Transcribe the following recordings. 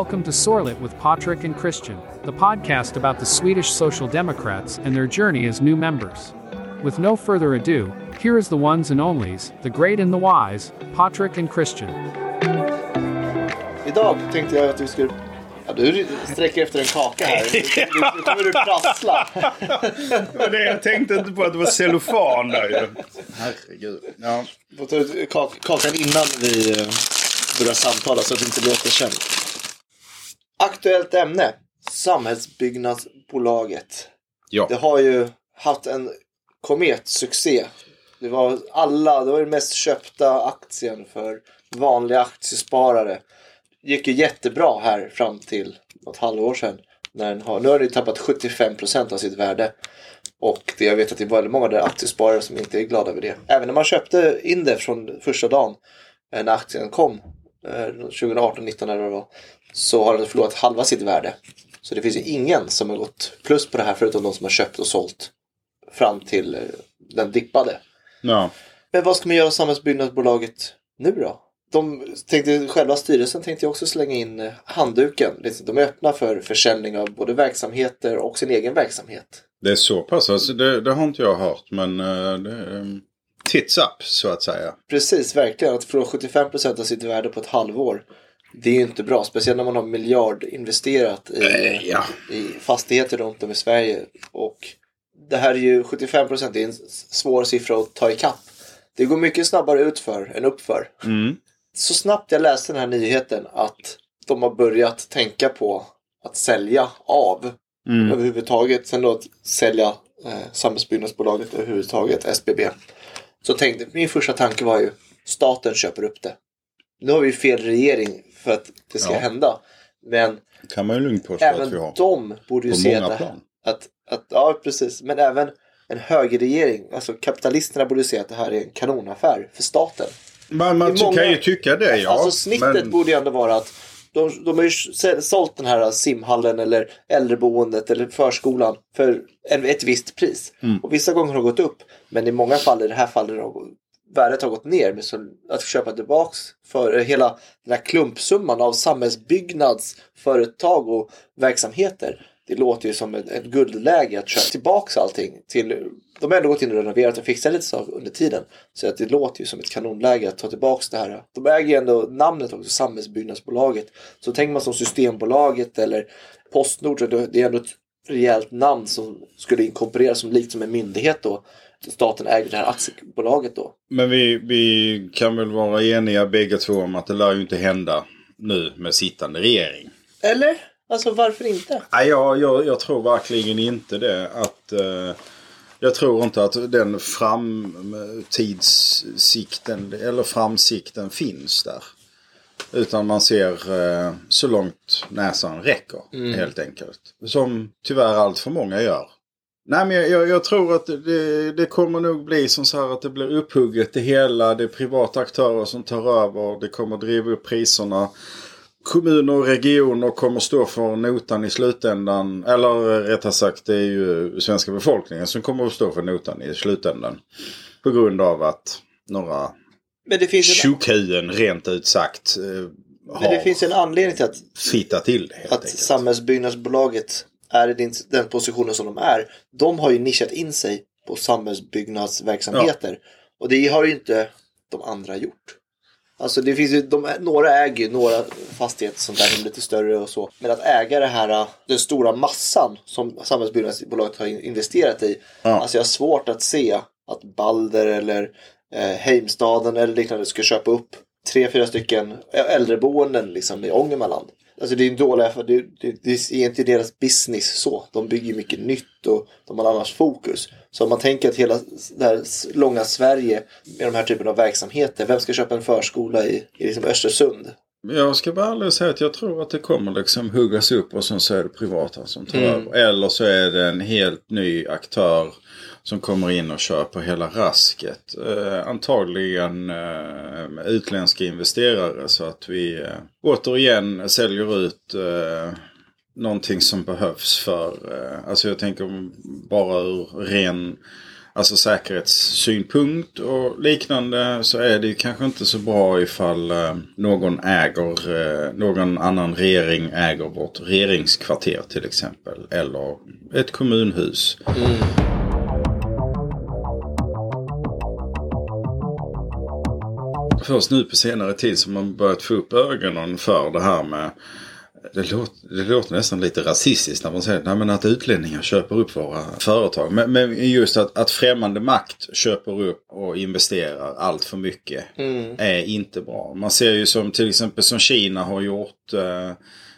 Welcome to Sorlet with Patrick and Christian, the podcast about the Swedish Social Democrats and their journey as new members. With no further ado, here is the ones and onlys, the great and the wise, Patrick and Christian. Idag tänkte jag att vi skulle... Ja, du sträcker efter en kaka här. Nu, nu, nu kommer du prassla. Men det, jag tänkte inte på att det var cellofan där ju. Herregud. Ja. Du får ta ut kakan innan vi eh, börjar samtala så att det inte låter känt. Aktuellt ämne. Samhällsbyggnadsbolaget. ja. Det har ju haft en kometsuccé. Det var alla, det var den mest köpta aktien för vanliga aktiesparare. gick ju jättebra här fram till något halvår sedan. När den har, nu har den ju tappat 75% av sitt värde. Och det, jag vet att det är väldigt många där aktiesparare som inte är glada över det. Även när man köpte in det från första dagen när aktien kom, 2018-19 eller vad det var, så har den förlorat halva sitt värde. Så det finns ju ingen som har gått plus på det här förutom de som har köpt och sålt fram till eh, den dippade. ja. Men vad ska man göra samhällsbyggnadsbolaget nu då? De tänkte, själva styrelsen tänkte också slänga in eh, handduken. De är öppna för försäljning av både verksamheter och sin egen verksamhet. Det är så pass. Alltså, det, det har inte jag hört. Men det tits up så att säga. Precis, verkligen. Att förlora 75% av sitt värde på ett halvår. Det är ju inte bra. Speciellt när man har miljard investerat i, Eh, ja. i fastigheter runt om i Sverige. Och det här är ju 75% det är en svår siffra att ta ikapp. Det går mycket snabbare utför än uppför. Mm. så snabbt jag läste den här nyheten att de har börjat tänka på att sälja av Mm. överhuvudtaget. Sen då att sälja eh, samhällsbyggnadsbolaget överhuvudtaget, SBB. Så tänkte, min första tanke var ju staten köper upp det. Nu har vi fel regering för att det ska Ja. hända. Men kan man ju lugnt påstå att vi även har. de borde ju se att, att, att, ja precis, men även en högerregering, alltså kapitalisterna borde se att det här är en kanonaffär för staten. Man, man många- kan ju tycka det ja. alltså snittet men, borde ju ändå vara att de, de har ju sålt den här simhallen eller äldreboendet eller förskolan för en, ett visst pris. Mm. Och vissa gånger har det gått upp. Men i många fall, i det här fallet, har värdet har gått ner. Men så att köpa tillbaks för hela den här klumpsumman av samhällsbyggnadsföretag och verksamheter. Det låter ju som ett, ett guldläge att köpa tillbaks allting. Till, de har ändå gått in och renoverat och fixat lite saker under tiden. Så att det låter ju som ett kanonläge att ta tillbaks det här. De äger ju ändå namnet också, Samhällsbyggnadsbolaget. Så tänker man som Systembolaget eller Postnord så det det är ändå ett rejält namn som skulle inkorporeras som likt som en myndighet då. Staten äger det här aktiebolaget då. men vi, vi kan väl vara eniga bägge två om att det lär ju inte hända nu med sittande regering. Eller? Alltså varför inte? Nej, jag, jag, jag tror verkligen inte det. Att, eh, jag tror inte att den framtidssikten eller framsikten finns där. Utan man ser eh, så långt näsan räcker helt enkelt. Som tyvärr allt för många gör. Nej men jag, jag, jag tror att det, det kommer nog bli som så här att det blir upphugget det hela. Det är privata aktörer som tar över. Det kommer driva upp priserna. Kommuner och regioner kommer stå för notan i slutändan. Eller rättare sagt det är ju svenska befolkningen som kommer att stå för notan i slutändan. På grund av att några Men det finns en, tjockhuvuden rent ut sagt eh, men det har finns en anledning till att fittat till det helt att enkelt. samhällsbyggnadsbolaget är i den positionen som de är. De har ju nischat in sig på samhällsbyggnadsverksamheter. Och det har ju inte de andra gjort. Alltså det finns ju, de, några äger ju några fastigheter som där är lite större och så. Men att äga det här, den stora massan som samhällsbyggnadsbolaget har in- investerat i. Ja. Alltså jag har svårt att se att Balder eller eh, Heimstaden eller liknande ska köpa upp tre, fyra stycken äldreboenden liksom i Ångermanland. Alltså det är en dålig affär. Det, det, det är inte deras business så. De bygger mycket nytt och de har annars fokus. Så om man tänker att hela det här långa Sverige med de här typen av verksamheter. Vem ska köpa en förskola i, i liksom Östersund? Jag ska bara ärligt säga att jag tror att det kommer liksom huggas upp och sen så är det privata som tar Mm. över. Eller så är det en helt ny aktör som kommer in och köper hela rasket. Eh, antagligen eh, utländska investerare så att vi eh, återigen säljer ut eh, någonting som behövs för, eh, alltså jag tänker bara ur ren alltså säkerhetssynpunkt och liknande så är det ju kanske inte så bra ifall eh, någon äger, eh, någon annan regering äger vårt regeringskvarter till exempel. Eller ett kommunhus. Först nu på senare tid som man börjat få upp ögonen för det här med det låter, det låter nästan lite rasistiskt när man säger nej, men att utlänningar köper upp våra företag. Men, men just att, att främmande makt köper upp och investerar allt för mycket är inte bra. Man ser ju som till exempel som Kina har gjort eh,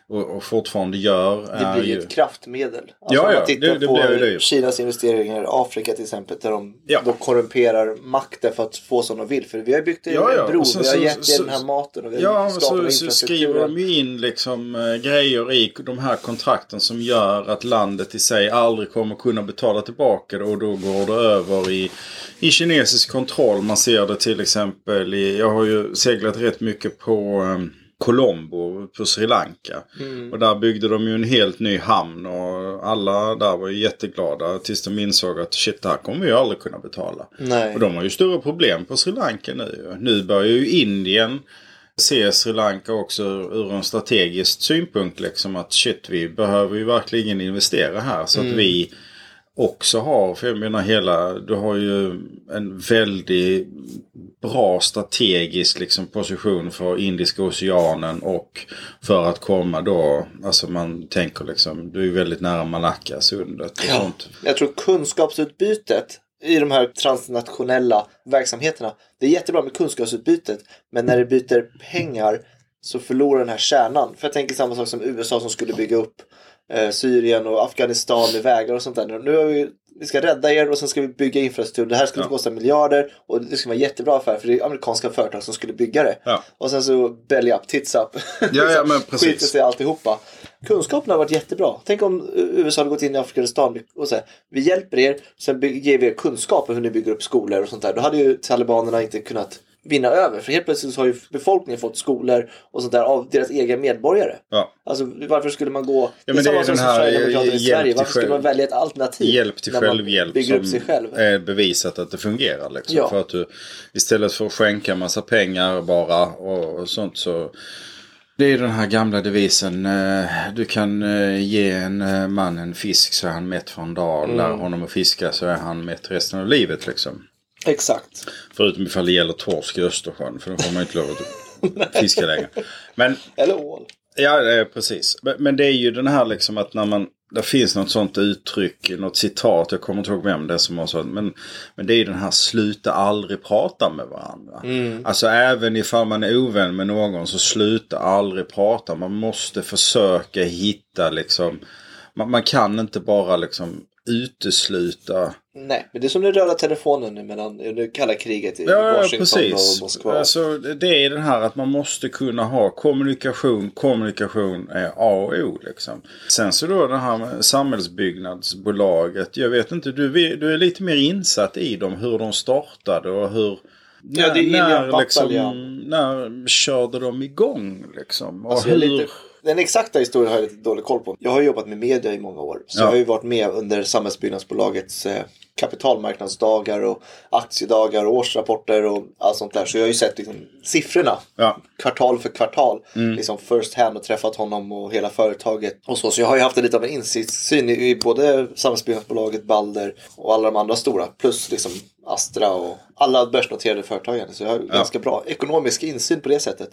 och, och fortfarande gör. Det blir ju, ett kraftmedel. Alltså Ja, om ja, man tittar det- det på det. Kinas investeringar i Afrika till exempel. Där de Ja. då korrumperar makten för att få som de vill. För vi har byggt en Ja, ja, bro, sen vi har så- gett så- den här maten och vi har Ja, skapat så, så skriver de ju in liksom eh, grejer i de här kontrakten som gör att landet i sig aldrig kommer kunna betala tillbaka det och då går det över i, i kinesisk kontroll. Man ser det till exempel i, jag har ju seglat rätt mycket på eh, Colombo på Sri Lanka. Mm. Och där byggde de ju en helt ny hamn och alla där var ju jätteglada tills de insåg att shit, det här kommer vi ju aldrig kunna betala. Nej. Och de har ju stora problem på Sri Lanka nu. Nu börjar ju Indien se Sri Lanka också ur en strategisk synpunkt. Liksom att shit, vi behöver ju verkligen investera här. Så att vi också har, för jag menar hela, du har ju en väldigt bra strategisk liksom, position för Indiska oceanen och för att komma då, alltså man tänker liksom, du är ju väldigt nära Malacca-sundet och Ja. sånt. Jag tror kunskapsutbytet i de här transnationella verksamheterna. Det är jättebra med kunskapsutbytet. Men när det byter pengar så förlorar den här kärnan. För jag tänker samma sak som USA som skulle bygga upp eh, Syrien och Afghanistan med vägar och sånt där. Nu har vi, vi ska rädda er och sen ska vi bygga infrastruktur. Det här inte Ja. kosta miljarder och det ska vara jättebra affär för det är amerikanska företag som skulle bygga det. Ja. Och sen så belly up, tits up. Ja, ja, men precis. Skiter sig alltihopa. Kunskapen har varit jättebra. Tänk om USA hade gått in i Afghanistan och sagt vi hjälper er, sen ger vi er kunskap om hur ni bygger upp skolor och sånt där. Då hade ju talibanerna inte kunnat vinna över. För helt plötsligt så har ju befolkningen fått skolor och sånt där av deras egna medborgare. Ja. Alltså varför skulle man gå... Ja, men det är samma som här Sverigedemokraterna i Sverige. Varför skulle man välja ett alternativ? Hjälp till självhjälp som själv. är bevisat att det fungerar. Liksom. Ja. För att du istället för att skänka massa pengar bara och, och sånt så det är den här gamla devisen. eh, Du kan eh, ge en eh, man en fisk så är han mätt för en dag. Mm. Lär honom att fiska så är han mätt resten av livet. Liksom. Exakt. Förutom ifall det gäller torsk i Östersjön. För då får man inte lov att fiska längre. Men Eller ål. Ja, precis. Men, det är ju den här liksom att när man... Det finns något sånt uttryck, något citat, jag kommer inte ihåg vem det är som har sagt. Men, men det är ju den här sluta aldrig prata med varandra. Alltså även ifall man är ovän med någon så sluta aldrig prata. Man måste försöka hitta liksom... Man, man kan inte bara liksom utesluta Nej, men det är som den röda telefonen nu mellan det kalla kriget i Ja, ja, Washington precis. och Moskva. Alltså, det är den här att man måste kunna ha kommunikation. Kommunikation är A och O. Liksom. Sen så då det här med samhällsbyggnadsbolaget. Jag vet inte, du, du är lite mer insatt i dem. Hur de startade och hur... Ja, det är när, liksom, när körde de igång liksom? Och Alltså, jag är hur... lite, den exakta historien har jag lite dålig koll på. Jag har jobbat med media i många år. Så Ja. jag har ju varit med under Samhällsbyggnadsbolagets eh, kapitalmarknadsdagar och aktiedagar och årsrapporter och allt sånt där. Så jag har ju sett liksom, siffrorna Ja. kvartal för kvartal. Liksom first hand och träffat honom och hela företaget. Och så, så jag har ju haft lite av en insiktssyn i, i både Samhällsbyggnadsbolaget, Balder och alla de andra stora. Plus liksom Astra och alla börsnoterade företagen. Så jag har ganska bra ekonomisk insyn på det sättet.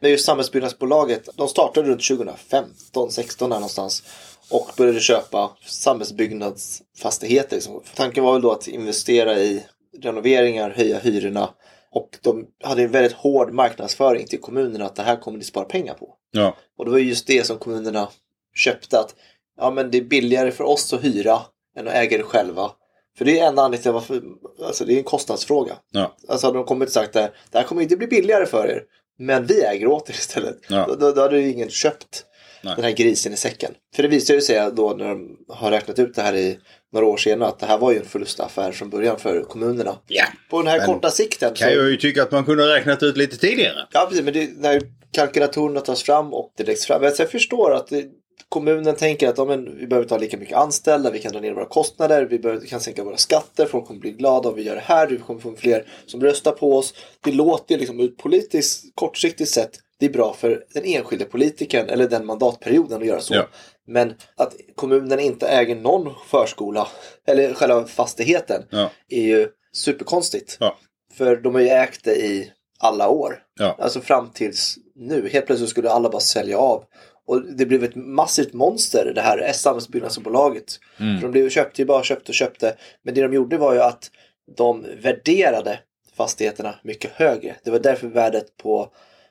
Men just Samhällsbyggnadsbolaget, de startade runt 2015, 16 där någonstans. Och började köpa samhällsbyggnadsfastigheter. Liksom. Tanken var väl då att investera i renoveringar, höja hyrorna. Och de hade en väldigt hård marknadsföring till kommunerna att det här kommer ni spara pengar på. Ja. Och det var ju just det som kommunerna köpte. Att ja, men det är billigare för oss att hyra än att äga det själva. För det är en anledning till varför, alltså det är en kostnadsfråga. Ja. Alltså hade de kommit och sagt att det här kommer inte bli billigare för er. Men vi äger åt er istället. Ja. Då, då, då hade ju ingen köpt Nej. den här grisen i säcken. För det visar ju sig då när de har räknat ut det här i några år senare att det här var ju en förlustaffär från början för kommunerna. Ja. På den här Men korta sikten. Kan jag ju tycka att man kunde ha räknat ut lite tidigare. Ja, precis. Men det, när kalkylatorerna tas fram och det läggs fram. Alltså, jag förstår att det, kommunen tänker att ja, men, vi behöver inte ha lika mycket anställda, vi kan dra ner våra kostnader, vi, behöver, kan sänka våra skatter, folk kommer bli glada om vi gör det här, vi kommer få fler som röstar på oss. Det låter liksom ur ett politiskt kortsiktigt sett, det är bra för den enskilde politikern eller den mandatperioden att göra så. Ja. Men att kommunen inte äger någon förskola, eller själva fastigheten, Ja. är ju superkonstigt. Ja. För de har ju ägt det i alla år. Alltså fram tills nu. Helt plötsligt skulle alla bara sälja av. Och det blev ett massivt monster det här samhällsbyggnadsbolaget. Mm. För de blev, köpte ju bara, köpte och köpte. Men det de gjorde var ju att de värderade fastigheterna mycket högre. Det var därför värdet på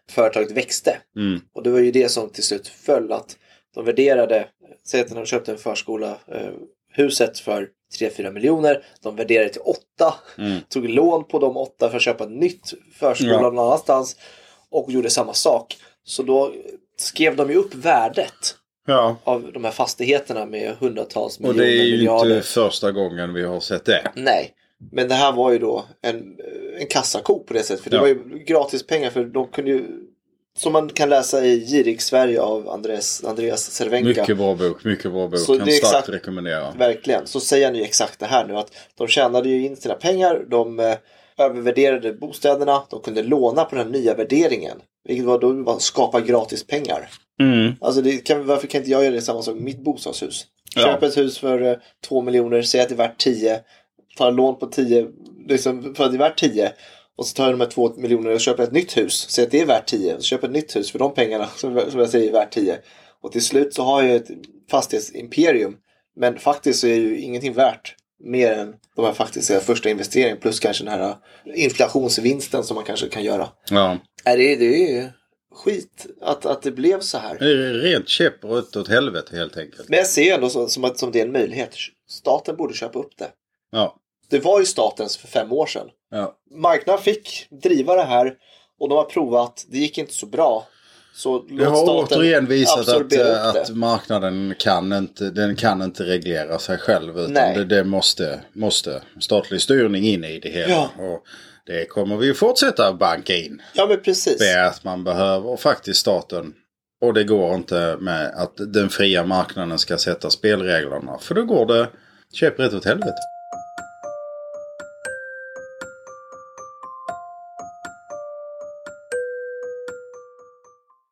företaget växte. Mm. Och det var ju det som till slut föll att de värderade, säg att de hade köpt en förskola, eh, huset för 3-4 miljoner. De värderade till 8. Mm. Tog lån på de 8 för att köpa ett nytt förskola Ja. någon annanstans. Och gjorde samma sak. Så då skrev de ju upp värdet Ja. av de här fastigheterna med hundratals Och miljoner det är ju miljarder. inte första gången vi har sett det. Nej. Men det här var ju då en, en kassako på det sättet. För det Ja. var ju gratis pengar för de kunde ju som man kan läsa i Girig Sverige av Andreas, Andreas Cervenka. Mycket bra bok, mycket bra bok. Så kan starkt exakt- rekommendera. Verkligen. Så säger han ju exakt det här nu att de tjänade ju in sina pengar. De eh, övervärderade bostäderna. De kunde låna på den nya värderingen. Vilket var då var skapa gratis pengar. Mm. Alltså kan, varför kan inte jag göra det samma sak med mitt bostadshus? Ja. Köp ett hus för eh, 2 miljoner, säg att det är värt 10. Tar lån på 10, liksom för att det är värt 10. Och så tar jag de här 2 miljonerna och köper ett nytt hus. Säg att det är värt 10. Så köper ett nytt hus för de pengarna som, som jag säger är värt 10. Och till slut så har jag ett fastighetsimperium. Men faktiskt så är ju ingenting värt mer än de här faktiska första investeringen plus kanske den här inflationsvinsten som man kanske kan göra. Ja. Nej, det, är- det är skit att, att det blev så här. Det är rent käpprätt åt helvete helt enkelt. Men jag ser ändå så, som att som det är en möjlighet. Staten borde köpa upp det. Ja. Det var ju statens för fem år sedan. Ja. Marknaden fick driva det här och de har provat. Det gick inte så bra. Så Det har återigen visat att, eh, att marknaden kan inte, den kan inte reglera sig själv. Utan Nej. det, det måste, måste statlig styrning in i det hela. Ja. Och det kommer vi fortsätta banka in. Ja men precis. Det är att man behöver faktiskt staten. Och det går inte med att den fria marknaden ska sätta spelreglerna. För då går det käpprätt åt helvete.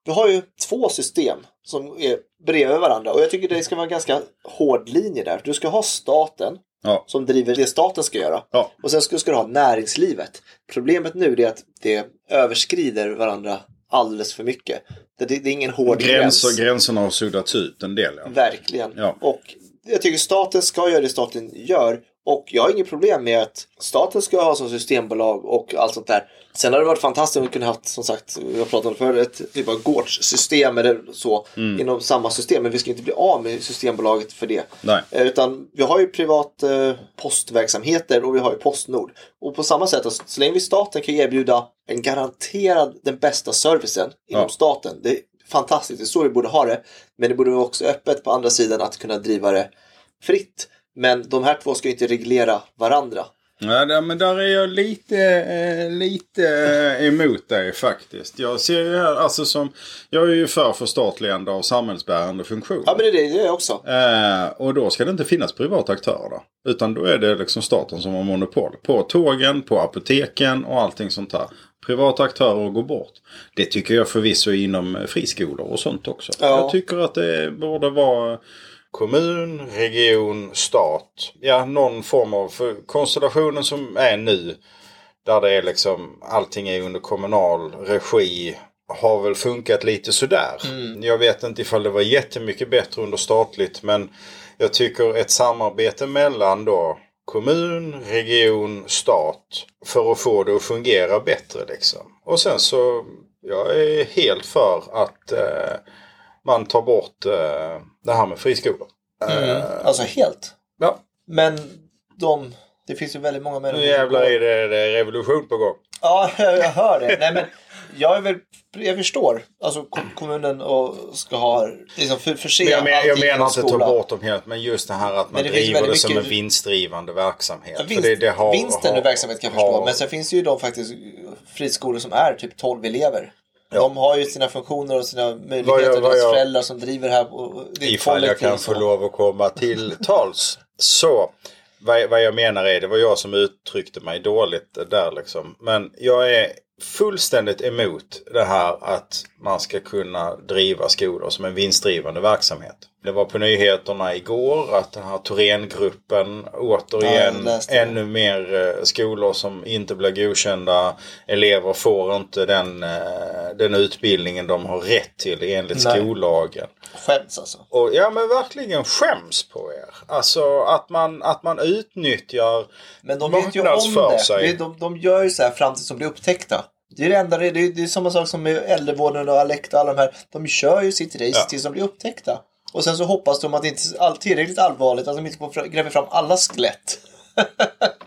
Vi har ju två system som är bredvid varandra och jag tycker det ska vara en ganska hård linje där. Du ska ha staten Ja. som driver det staten ska göra. Ja. Och sen ska, ska du ha näringslivet. Problemet nu är att det överskrider varandra alldeles för mycket. Det, det, det är ingen hård Gränser, gräns. gränserna har suddats ut en del. Ja. Verkligen. Och jag tycker staten ska göra det staten gör. Och jag har inget problem med att staten ska ha som systembolag och allt sånt där. Sen har det varit fantastiskt om vi kunde haft, som sagt, vi har pratat om förut, ett typ av gårdssystem eller så Mm. inom samma system. Men vi ska inte bli av med Systembolaget för det. Nej. Eh, Utan vi har ju privat eh, postverksamheter och vi har ju Postnord. Och på samma sätt, alltså, så länge vi staten kan erbjuda en garanterad den bästa servicen inom Ja. staten. Det är fantastiskt, det är så vi borde ha det. Men det borde vara också öppet på andra sidan att kunna driva det fritt. Men de här två ska ju inte reglera varandra. Ja, men där är jag lite, eh, lite eh, emot dig faktiskt. Jag ser ju här, alltså som, jag är ju för förstatligande av samhällsbärande funktioner. Ja men det är det, jag också. Eh, och då ska det inte finnas privata aktörer då. Utan då är det liksom staten som har monopol. På tågen, på apoteken och allting sånt där. Privata aktörer går bort. Det tycker jag förvisso inom friskolor och sånt också. Ja. Jag tycker att det borde vara kommun, region, stat. Ja, någon form av för konstellationen som är nu. Där det är liksom allting är under kommunal regi. Har väl funkat lite sådär. Jag vet inte ifall det var jättemycket bättre under statligt. Men jag tycker ett samarbete mellan då kommun, region, stat. För att få det att fungera bättre liksom. Och sen så, jag är helt för att eh, man tar bort eh, det här med friskolor. Eh, Alltså helt. ja, Men de, det finns ju väldigt många människor nu jävlar är det, det är revolution på gång. Ja, jag hör det. Nej, men jag är väl, jag förstår. Alltså kom- kommunen och ska ha, liksom för, förse Men jag, men, jag menar inte ta bort dem helt, men just det här att man det driver det som en mycket- vinstdrivande verksamhet. Ja, För vinst, det, det har, vinsten har, verksamhet kan jag förstå. har- Men sen finns det ju de faktiskt friskolor som är typ 12 elever. De har ju sina funktioner och sina möjligheter. Vad jag- vad deras föräldrar som driver här. Och det är Ifall jag kan få lov att komma till tals. Så, vad, vad jag menar är, det var jag som uttryckte mig dåligt där liksom. Men jag är fullständigt emot det här att man ska kunna driva skolor som en vinstdrivande verksamhet. Det var på nyheterna igår att den här Thorengruppen Ja, återigen det. ännu mer eh, skolor som inte blir godkända. Elever får inte den, eh, den utbildningen de har rätt till enligt Nej. skollagen. Skäms alltså. Och ja men verkligen skäms på er. Alltså att man, att man utnyttjar Men de vet ju om det. sig. det de, de gör ju så här fram tills de blir upptäckta. Det är det enda, det är, det är samma sak som med äldrevården och Alecta och alla de här. De kör ju sitt race Ja. tills de blir upptäckta. Och sen så hoppas de att det inte är tillräckligt allvarligt, att de inte gräver fram alla skelett.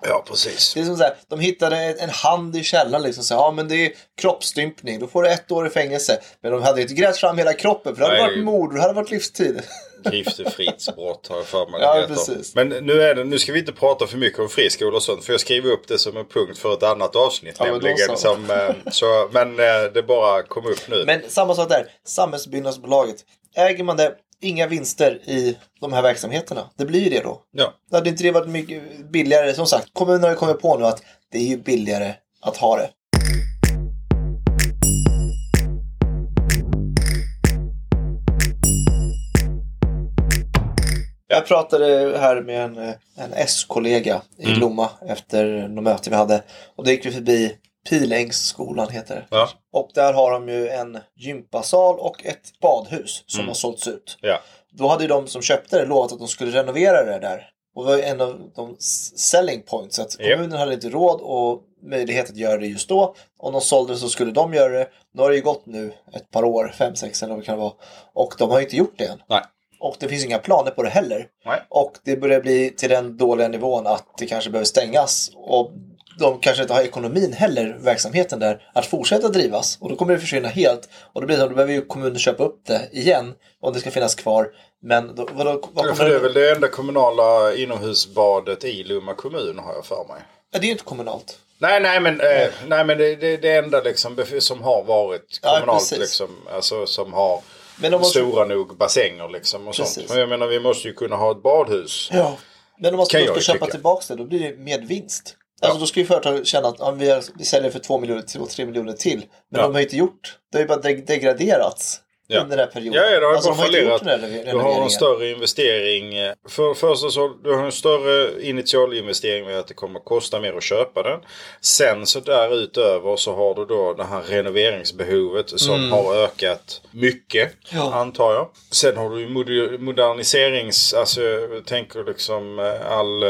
Ja precis. Det är som så här, de hittade en, hand i källaren liksom. Så, här, ja men det är kroppsstympning, då får du ett år i fängelse. Men de hade inte grävt fram hela kroppen för det hade Nej, varit mord, det hade varit livstid. Griftefridsbrott har jag för mig Ja, precis. Men nu, är det, nu ska vi inte prata för mycket om friskolor och sånt. För jag skriver upp det som en punkt för ett annat avsnitt. Ja, men nämligen. Som, eh, så, men eh, det bara kom upp nu. Men samma sak där, samhällsbyggnadsbolaget. Äger man det, inga vinster i de här verksamheterna. Det blir ju det då. Ja. Hade inte det varit mycket billigare? Som sagt, kommunerna har ju kommit på nu att det är ju billigare att ha det. Jag pratade här med en, en S-kollega i Mm. Lomma efter något möte vi hade. Och då gick vi förbi Pilängsskolan heter det. Ja. Och där har de ju en gympasal och ett badhus som Mm. har sålts ut. Ja. Då hade ju de som köpte det lovat att de skulle renovera det där. Och det var en av de selling points. Att Japp. kommunen hade inte råd och möjlighet att göra det just då. Om de sålde det så skulle de göra det. Nu har det ju gått nu ett par år, fem, sex eller vad det kan vara. Och de har ju inte gjort det än. Nej. Och det finns inga planer på det heller. Nej. Och det börjar bli till den dåliga nivån att det kanske behöver stängas. Och de kanske inte har ekonomin heller, verksamheten där, att fortsätta drivas. Och då kommer det försvinna helt. Och då blir det så, då behöver ju kommunen köpa upp det igen. Om det ska finnas kvar. Men då, vadå, vad Ja, för det är väl det enda kommunala inomhusbadet i Lomma kommun har jag för mig. Ja, det är ju inte kommunalt. Nej, nej men, eh, nej, men det, det, det enda liksom som har varit Ja, kommunalt precis. liksom. Alltså som har ska- stora nog bassänger liksom och Precis. sånt. Men jag menar vi måste ju kunna ha ett badhus. Ja. Men om man ska, köpa tycka. tillbaka det, då blir det med vinst. Alltså då ska ju företag känna att ja, vi, har, vi säljer för 2 miljoner till och 3 miljoner till. Men Ja. de har ju inte gjort. Det har ju bara deg- degraderats Ja. under den här perioden. Ja, ja, det har alltså, bara fallerat. Du har en större investering. eh, För det första så du har en större initialinvestering med att det kommer att kosta mer att köpa den. Sen så därutöver så har du då det här renoveringsbehovet som har ökat mycket. Mm. Ja. Antar jag. Sen har du moderniserings... Alltså jag tänker liksom eh, all...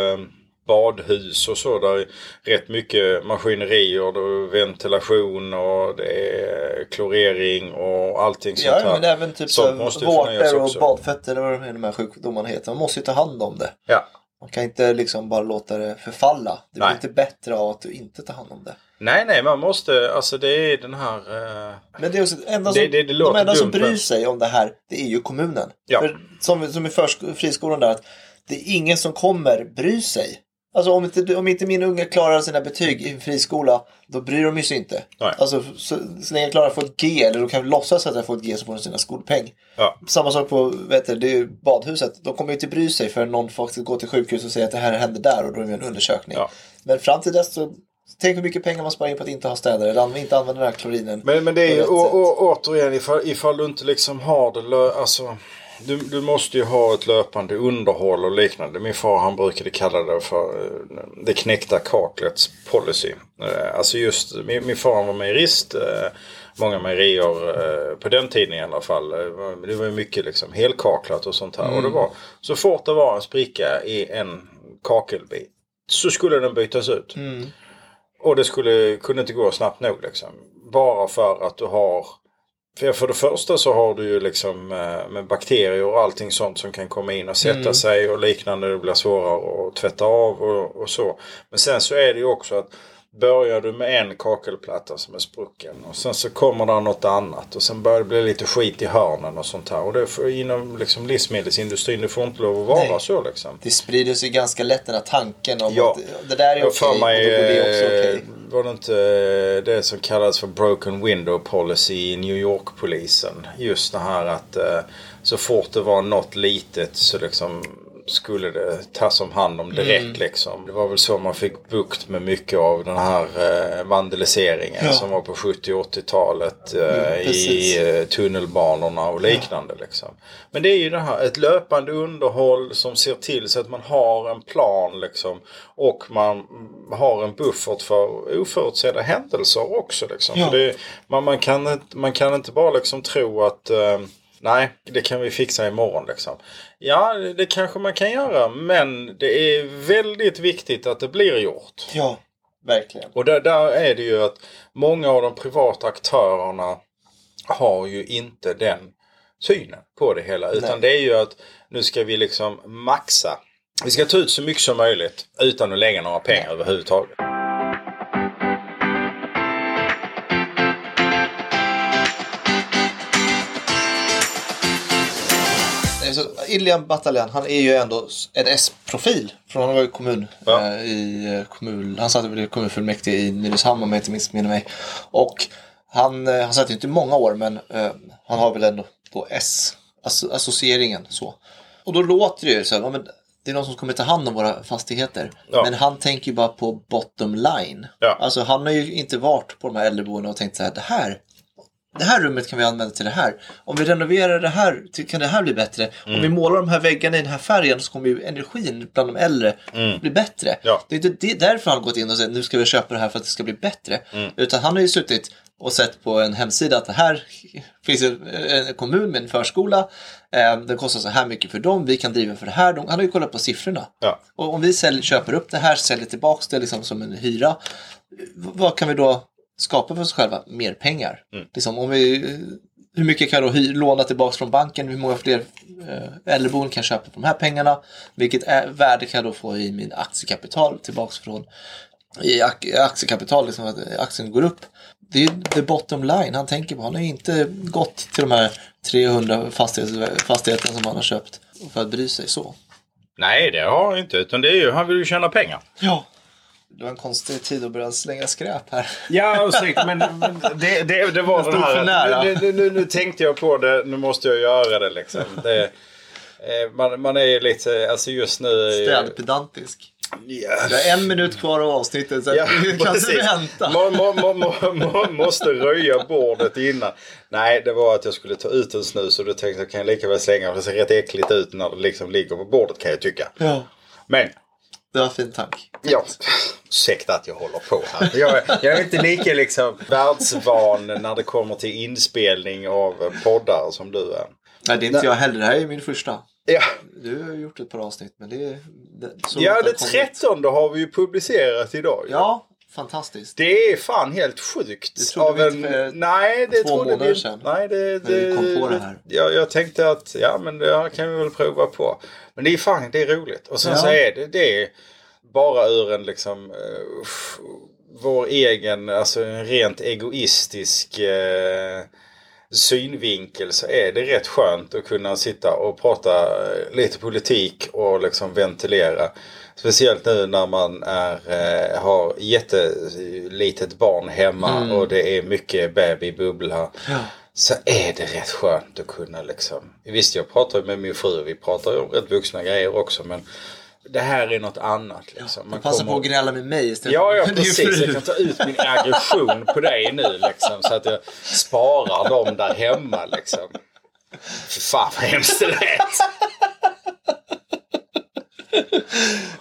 badhus och så. Där är rätt mycket maskinerier. Är ventilation och det är klorering och allting sånt Ja, här. men även typ vårtor och badfötter eller vad de är, de här sjukdomarna heter. Man måste ju ta hand om det. Ja. Man kan inte liksom bara låta det förfalla. Det blir Nej. inte bättre av att du inte tar hand om det. Nej, nej, man måste, alltså det är den här... eh, Men det är också, enda som, Det- det- det de enda som dumt, bryr men- sig om det här, det är ju kommunen. Ja. För som, som i friskolan där, att det är ingen som kommer bry sig. Alltså om inte, om inte min unge klarar sina betyg i en friskola, då bryr de sig inte. Nej. Alltså så, så länge jag klarar att få ett G, eller de kan låtsas att jag får ett G så får de sina skolpeng. Ja. Samma sak på vet du, det badhuset. De kommer ju inte bry sig för någon faktiskt går till sjukhus och säger att det här händer där och då är det en undersökning. Ja. Men fram till dess så, tänk hur mycket pengar man sparar in på att inte ha städer eller inte använda den här klorinen. Men, men det är ju å, å, återigen ifall, ifall du inte liksom har det alltså du, du måste ju ha ett löpande underhåll och liknande. Min far han brukade kalla det för eh, det knäckta kaklets policy. Eh, Alltså just, min, min far var mejerist. eh, Många mejerier på den tiden i alla fall. Det var ju mycket liksom helkaklat och sånt här. Och det var, så fort det var en spricka i en kakelbit så skulle den bytas ut. Mm. Och det skulle, kunde inte gå snabbt nog liksom. Bara för att du har för, för det första så har du ju liksom eh, med bakterier och allting sånt som kan komma in och sätta Mm. sig och liknande. Det blir svårare att tvätta av och, och så. Men sen så är det ju också att börjar du med en kakelplatta som är sprucken och sen så kommer det något annat och sen börjar det bli lite skit i hörnen och sånt här. Och det får, inom liksom livsmedelsindustrin, det får inte lov att vara Nej. så liksom. Det sprider sig ganska lätt den här tanken om Ja. att det där är okej för och då borde det också okej. eh, var det inte eh, det som kallades för broken window policy i New York-polisen. Just det här att eh, så fort det var något litet så liksom skulle det tas om hand om direkt Mm. liksom. Det var väl så man fick bukt med mycket av den här eh, vandaliseringen Ja. som var på 70 och 80-talet eh, Mm, i eh, tunnelbanorna och liknande. Liksom. Men det är ju det här, ett löpande underhåll som ser till så att man har en plan liksom. Och man har en buffert för oförutsedda händelser också. Liksom. Ja. Det, man, man, kan, inte- man kan inte bara liksom tro att eh, Nej, det kan vi fixa imorgon liksom. Ja, det kanske man kan göra. Men det är väldigt viktigt att det blir gjort. Ja, verkligen. Och där, där är det ju att många av de privata aktörerna har ju inte den synen på det hela. Utan Nej. det är ju att nu ska vi liksom maxa. Vi ska ta ut så mycket som möjligt utan att lägga några pengar överhuvudtaget. Ilian Bataljan, han är ju ändå en S-profil. Från han var ju kommun, Ja. eh, i eh, kommun, han satt i kommunfullmäktige i Nynäshamn om jag inte missminner mig. Och han, eh, han satt ju inte i många år men eh, han har väl ändå då S, asso- associeringen så. Och då låter det ju så här, men det är någon som kommer ta hand om våra fastigheter. Ja. Men han tänker ju bara på bottom line. Ja. Alltså han har ju inte varit på de här äldreboendena och tänkt så här, det här det här rummet kan vi använda till det här. Om vi renoverar det här kan det här bli bättre. Om Mm. vi målar de här väggarna i den här färgen så kommer ju energin bland de äldre bli bättre. Mm. Ja. Det är inte därför han har gått in och sagt nu ska vi köpa det här för att det ska bli bättre. Mm. Utan han har ju suttit och sett på en hemsida att det här finns en, en kommun med en förskola. Eh, den kostar så här mycket för dem. Vi kan driva för det här. De, han har ju kollat på siffrorna. Ja. Och om vi sälj, köper upp det här, säljer tillbaka det liksom som en hyra. Vad kan vi då skapa för oss själva? Mer pengar. Mm. Liksom, om vi, hur mycket kan jag då låna tillbaka från banken? Hur många fler eh, äldreboenden kan jag köpa för de här pengarna? Vilket är, värde kan jag då få i min aktiekapital tillbaka från i ak- aktiekapital, liksom att aktien går upp. Det är the bottom line han tänker på. Han har inte gått till de här 300 fastighets, fastigheterna som han har köpt för att bry sig så. Nej, det har han inte. Utan det är ju, han vill ju tjäna pengar. Ja. Det var en konstig tid att börja slänga skräp här. Ja, ursäkta, men men det, det, det var nära. här. Nu, nu, nu, nu tänkte jag på det, nu måste jag göra det liksom. Det, eh, man, man är lite, alltså just nu... Städpedantisk. Ja, Det är en minut kvar av avsnittet så Ja, vi kan vänta. Man, man, man, man, man måste röja bordet innan. Nej, det var att jag skulle ta ut en snus och då tänkte jag kan jag lika väl slänga för det ser rätt äckligt ut när det liksom ligger på bordet kan jag tycka. Ja, Men det var en fin tanke. Ja, ursäkta att jag håller på här. Jag, jag är inte lika liksom världsvan när det kommer till inspelning av poddar som du är. Nej, det är inte jag heller. Det här är min första. Ja, Du har gjort ett par avsnitt, men det är... Det, så ja det. 13 har vi ju publicerat idag. Ja, fantastiskt. Det är fan helt sjukt. Det trodde vi inte för nej, det två månader vi sedan. Nej, det, När det, vi kom på det här. Ja, jag tänkte att ja, men det här kan vi väl prova på. Men det är fan, det är roligt. Och sen Ja. så är det, det är bara ur en liksom f- vår egen, alltså en rent egoistisk eh, synvinkel så är det rätt skönt att kunna sitta och prata eh, lite politik och liksom ventilera. Speciellt nu när man är, eh, har jättelitet barn hemma och det är mycket babybubbla. Ja. Så är det rätt skönt att kunna liksom. Visst jag pratar med min fru, vi pratar om rätt vuxna grejer också men det här är något annat liksom. Man Passa kommer- på att gnälla med mig istället Ja, ja precis. Jag kan ta ut min aggression på dig nu liksom. Så att jag sparar dem där hemma liksom. Fy fan vad hemskt det lät.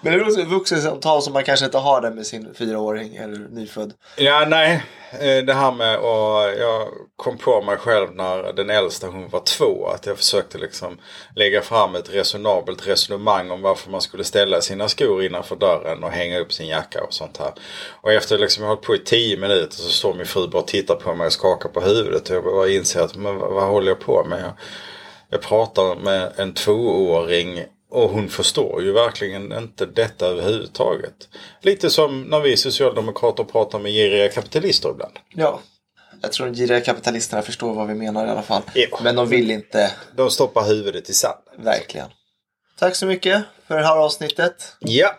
Men det är också ett vuxensamtal som man kanske inte har det med sin fyraåring eller nyfödd. Ja, nej. Eh, det här med att jag kom på mig själv när den äldsta hon var två. Att jag försökte liksom lägga fram ett resonabelt resonemang om varför man skulle ställa sina skor innanför dörren och hänga upp sin jacka och sånt här. Och efter liksom jag hållit på i tio minuter så står min fru bara och tittar på mig och skakar på huvudet. Och jag bara inser att men vad, vad håller jag på med? Jag, jag pratar med en tvååring och hon förstår ju verkligen inte detta överhuvudtaget. Lite som när vi socialdemokrater pratar med giriga kapitalister ibland. Ja. Jag tror de giriga kapitalisterna förstår vad vi menar i alla fall. Ja. Men de vill inte De stoppar huvudet i sanden. verkligen. Tack så mycket för det här avsnittet. Ja,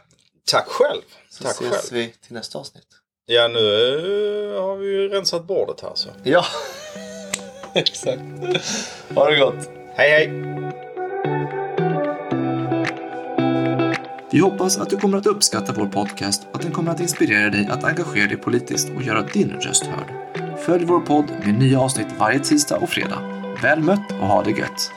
tack själv. Så tack ses själv. vi till nästa avsnitt. Ja, nu eh, har vi ju rensat bordet här så. Ja, exakt. Ha det gott. Hej hej! Vi hoppas att du kommer att uppskatta vår podcast och att den kommer att inspirera dig att engagera dig politiskt och göra din röst hörd. Följ vår podd med nya avsnitt varje tisdag och fredag. Väl mött och ha det gött!